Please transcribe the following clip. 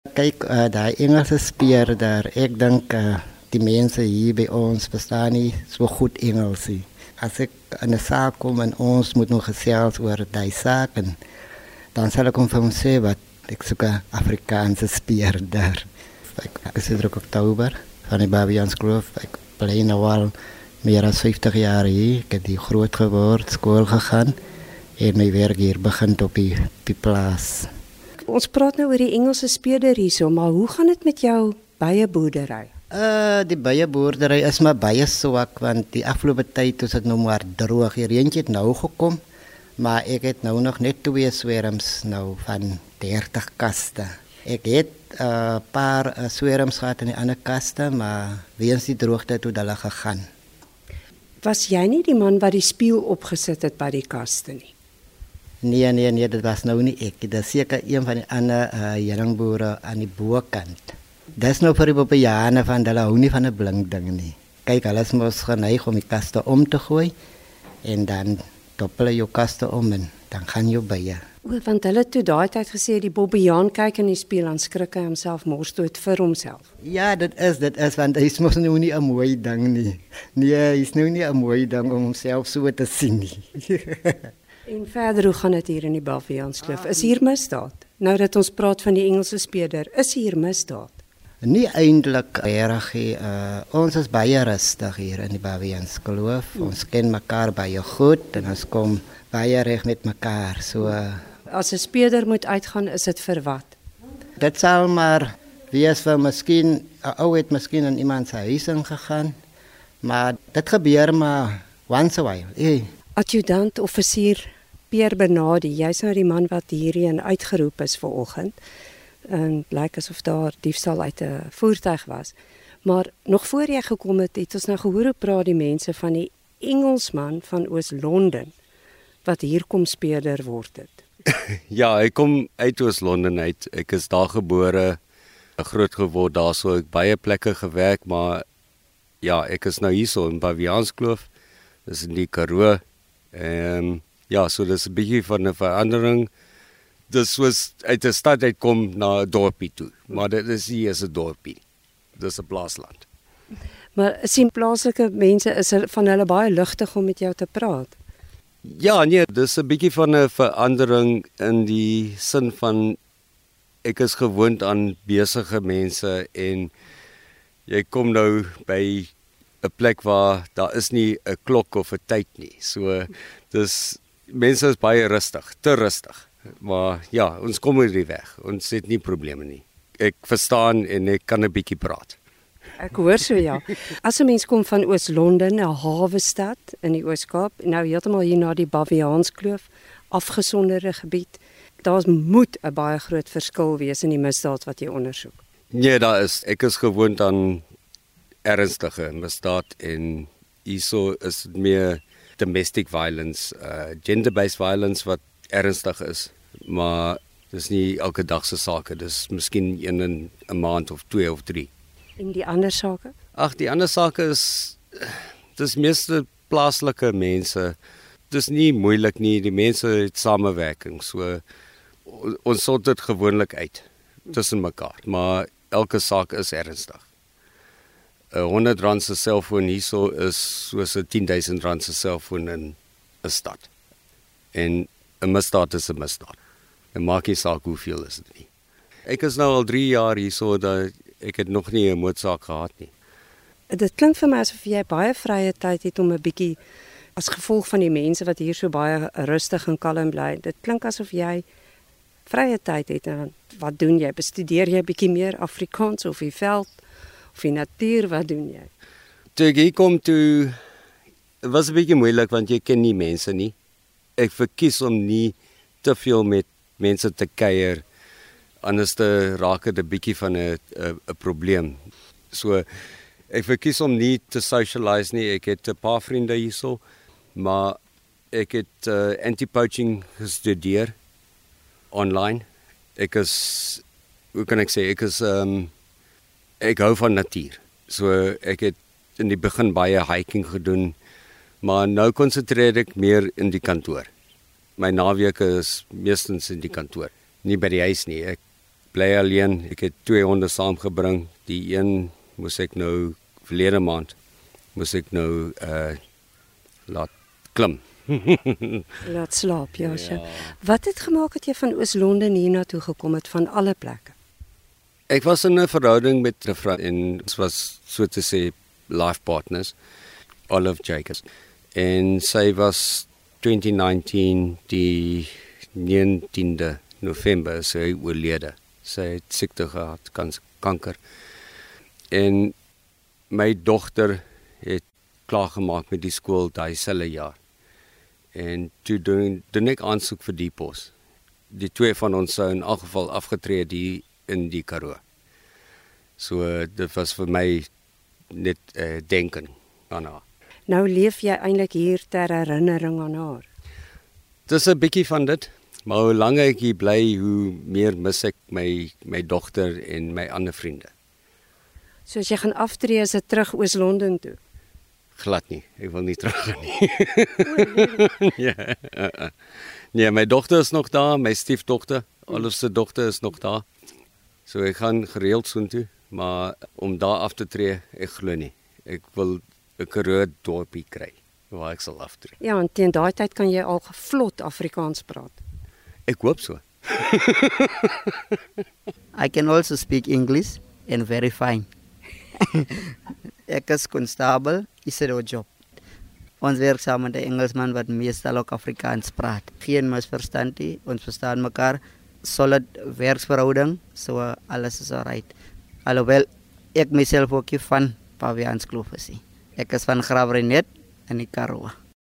Kyk, uh, daai Engelse speurder, ek dink uh, die mense hier by ons verstaan nie so goed Engels nie. As ek in 'n saak kom en ons moet nog gesels oor daai saak en dan sal ek hom vir hom sê wat ek soek 'n Afrikaanse speurder. Ek is in Oktober van die Babians Kloof. Ek bly nou al meer as 50 jaar hier. Ek het hier groot geword, skool gegaan en my werk hier begin op die, die plaas. Ons praat nou oor die Engelse speurder hierso, maar hoe gaan dit met jou baie boerdery? Uh die baie boerdery is maar baie swak want die afgelope tyd is dit nou maar droog. Die reentjie het nou gekom, maar ek het nou nog net twee swerms nou van 30 kaste. Ek het 'n uh, paar uh, swerms gehad in die ander kaste, maar weens die droogte het hulle gegaan. Was jy nie die man wat die spieël opgesit het by die kaste nie? Nee nee nee, dit was nou nie ek. Dit is seker een van die ander uh, heringboere aan die bokant. Dis nou vir die Bobbejane van hulle hou nie van 'n blink ding nie. Kyk, hulle is mos geneig om die kaste om te gooi en dan doppel jy jou kaste om en dan gaan jy by. O, want hulle toe daai tyd gesê die Bobbejaan kyk in die spieël en skrik hy homself mors dood vir homself. Ja, dit is dit is want hy mos nou nie 'n mooi ding nie. Nee, hy's nou nie 'n mooi ding om homself so te sien nie. en verder hoe gaan dit hier in die Baviaanskloof? Is hier misdaad? Nou dat ons praat van die Engelse speeder, is hier misdaad? Nie eintlik reg nie. Uh, ons is baie rustig hier in die Baviaanskloof. Hmm. Ons ken mekaar baie goed en ons kom baie reg met mekaar. So uh, as 'n speeder moet uitgaan, is dit vir wat? Dit sal maar wees vir miskien 'n ou het miskien in iemand se huis ingegaan. Maar dit gebeur maar once a while. Hey. Adjutant offisier Pierre Bernardi, jy's nou die man wat hierheen uitgeroep is vir oggend. En blyk asof daar diefstal uit 'n voertuig was. Maar nog voor jy gekom het, het ons nou gehoor hoe praat die mense van die Engelsman van Oos-London wat hier kom speurder word het. ja, ek kom uit Oos-London uit. Ek is daar gebore, groot geword daarso, ek baie plekke gewerk, maar ja, ek is nou hierso in Baviaanskloof. Dis in die Karoo. Ehm um, ja, so dis 'n bietjie van 'n verandering. Dis soos uit 'n stad uitkom na 'n dorpie toe, maar dit is hier is 'n dorpie. Dis 'n plaasland. Maar sien plaaslike mense is van hulle baie lugtig om met jou te praat. Ja, nee, dis 'n bietjie van 'n verandering in die sin van ek is gewoond aan besige mense en jy kom nou by 'n plek waar daar is nie 'n klok of 'n tyd nie. So dis mense is baie rustig, te rustig. Maar ja, ons kom oor die weg. Ons het nie probleme nie. Ek verstaan en ek kan 'n bietjie praat. Ek hoor so ja. As 'n mens kom van Oos-London, 'n hawe stad in die Oos-Kaap, nou heeltemal hier na die Baviaanskloof, afgesonderde gebied, daar moet 'n baie groot verskil wees in die misdaad wat jy ondersoek. Nee, daar is. Ek is gewoond aan ernstige misdaad en hierso is dit meer domestic violence, uh gender-based violence wat ernstig is, maar dis nie elke dag se sake. Dis miskien een in 'n maand of 2 of 3. En die ander sake? Ag, die ander sake is dis meeste plaaslike mense. Dis nie moeilik nie. Die mense het samewerking. So ons sort dit gewoonlik uit tussen mekaar, maar elke saak is ernstig. 'n 100 rand se selfoon hierso is soos 'n 10000 rand se selfoon in 'n stad. En 'n misdaad is 'n misdaad. En maak nie saak hoeveel is dit nie. Ek is nou al 3 jaar hierso dat ek het nog nie 'n moordsaak gehad nie. Dit klink vir my asof jy baie vrye tyd het om 'n bietjie as gevolg van die mense wat hier so baie rustig en kalm bly. Dit klink asof jy vrye tyd het en wat doen jy? Bestudeer jy bietjie meer Afrikaans of die veld of die natuur? Wat doen jy? Toe ek hier kom toe was 'n bietjie moeilik want jy ken nie mense nie. Ek verkies om nie te veel met mense te kuier anders te raak dit 'n bietjie van 'n 'n probleem. So ek verkies om nie te socialize nie. Ek het 'n paar vriende hierso, maar ek het uh, anti-poaching gestudeer online. Ek is hoe kan ek sê ek is ehm um, ek hou van natuur. So ek het in die begin baie hiking gedoen, maar nou konsentreer ek meer in die kantoor. My naweke is meestens in die kantoor, nie by die huis nie. Ek bly alleen. Ek het twee honde saamgebring. Die een moes ek nou verlede maand moes ek nou uh laat klim. Laat slaap, ja. ja. Wat het gemaak dat jy van Oos-London hiernatoe gekom het van alle plekke? Ek was in 'n verhouding met 'n vrou en dit was so te sê life partners, Olive Jacobs. En sy was 2019 die 19de November sy oorlede. Sy het siekte gehad, kans kanker. En my dogter het klaar gemaak met die skool daai selfe jaar en toe doen doen ek aansoek vir die pos. Die twee van ons sou in elk geval afgetree die in die Karoo. So dit was vir my net uh, denken aan haar. Nou leef jy eintlik hier ter herinnering aan haar. Dis 'n bietjie van dit, maar hoe langer ek hier bly, hoe meer mis ek my my dogter en my ander vriende. So as jy gaan aftree is dit terug Oos-London toe glad nie. Ek wil nie terug gaan nie. ja. Nee, my dogter is nog daar, my stiefdogter, alles se dogter is nog daar. So ek gaan gereeld soontoe, maar om daar af te tree, ek glo nie. Ek wil 'n Karoo dorpie kry waar ek sal aftree. Ja, en teen daai tyd kan jy al vlot Afrikaans praat. Ek hoop so. I can also speak English and very fine. ek is konstabel, is dit 'n job. Ons werk saam met 'n Engelsman wat meestal ook Afrikaans praat. Geen misverstand nie, ons verstaan mekaar. Solid werksverhouding, so alles is alright. Alhoewel ek myself ook van Pavians Kloof is. Ek is van Graafrenet in die Karoo.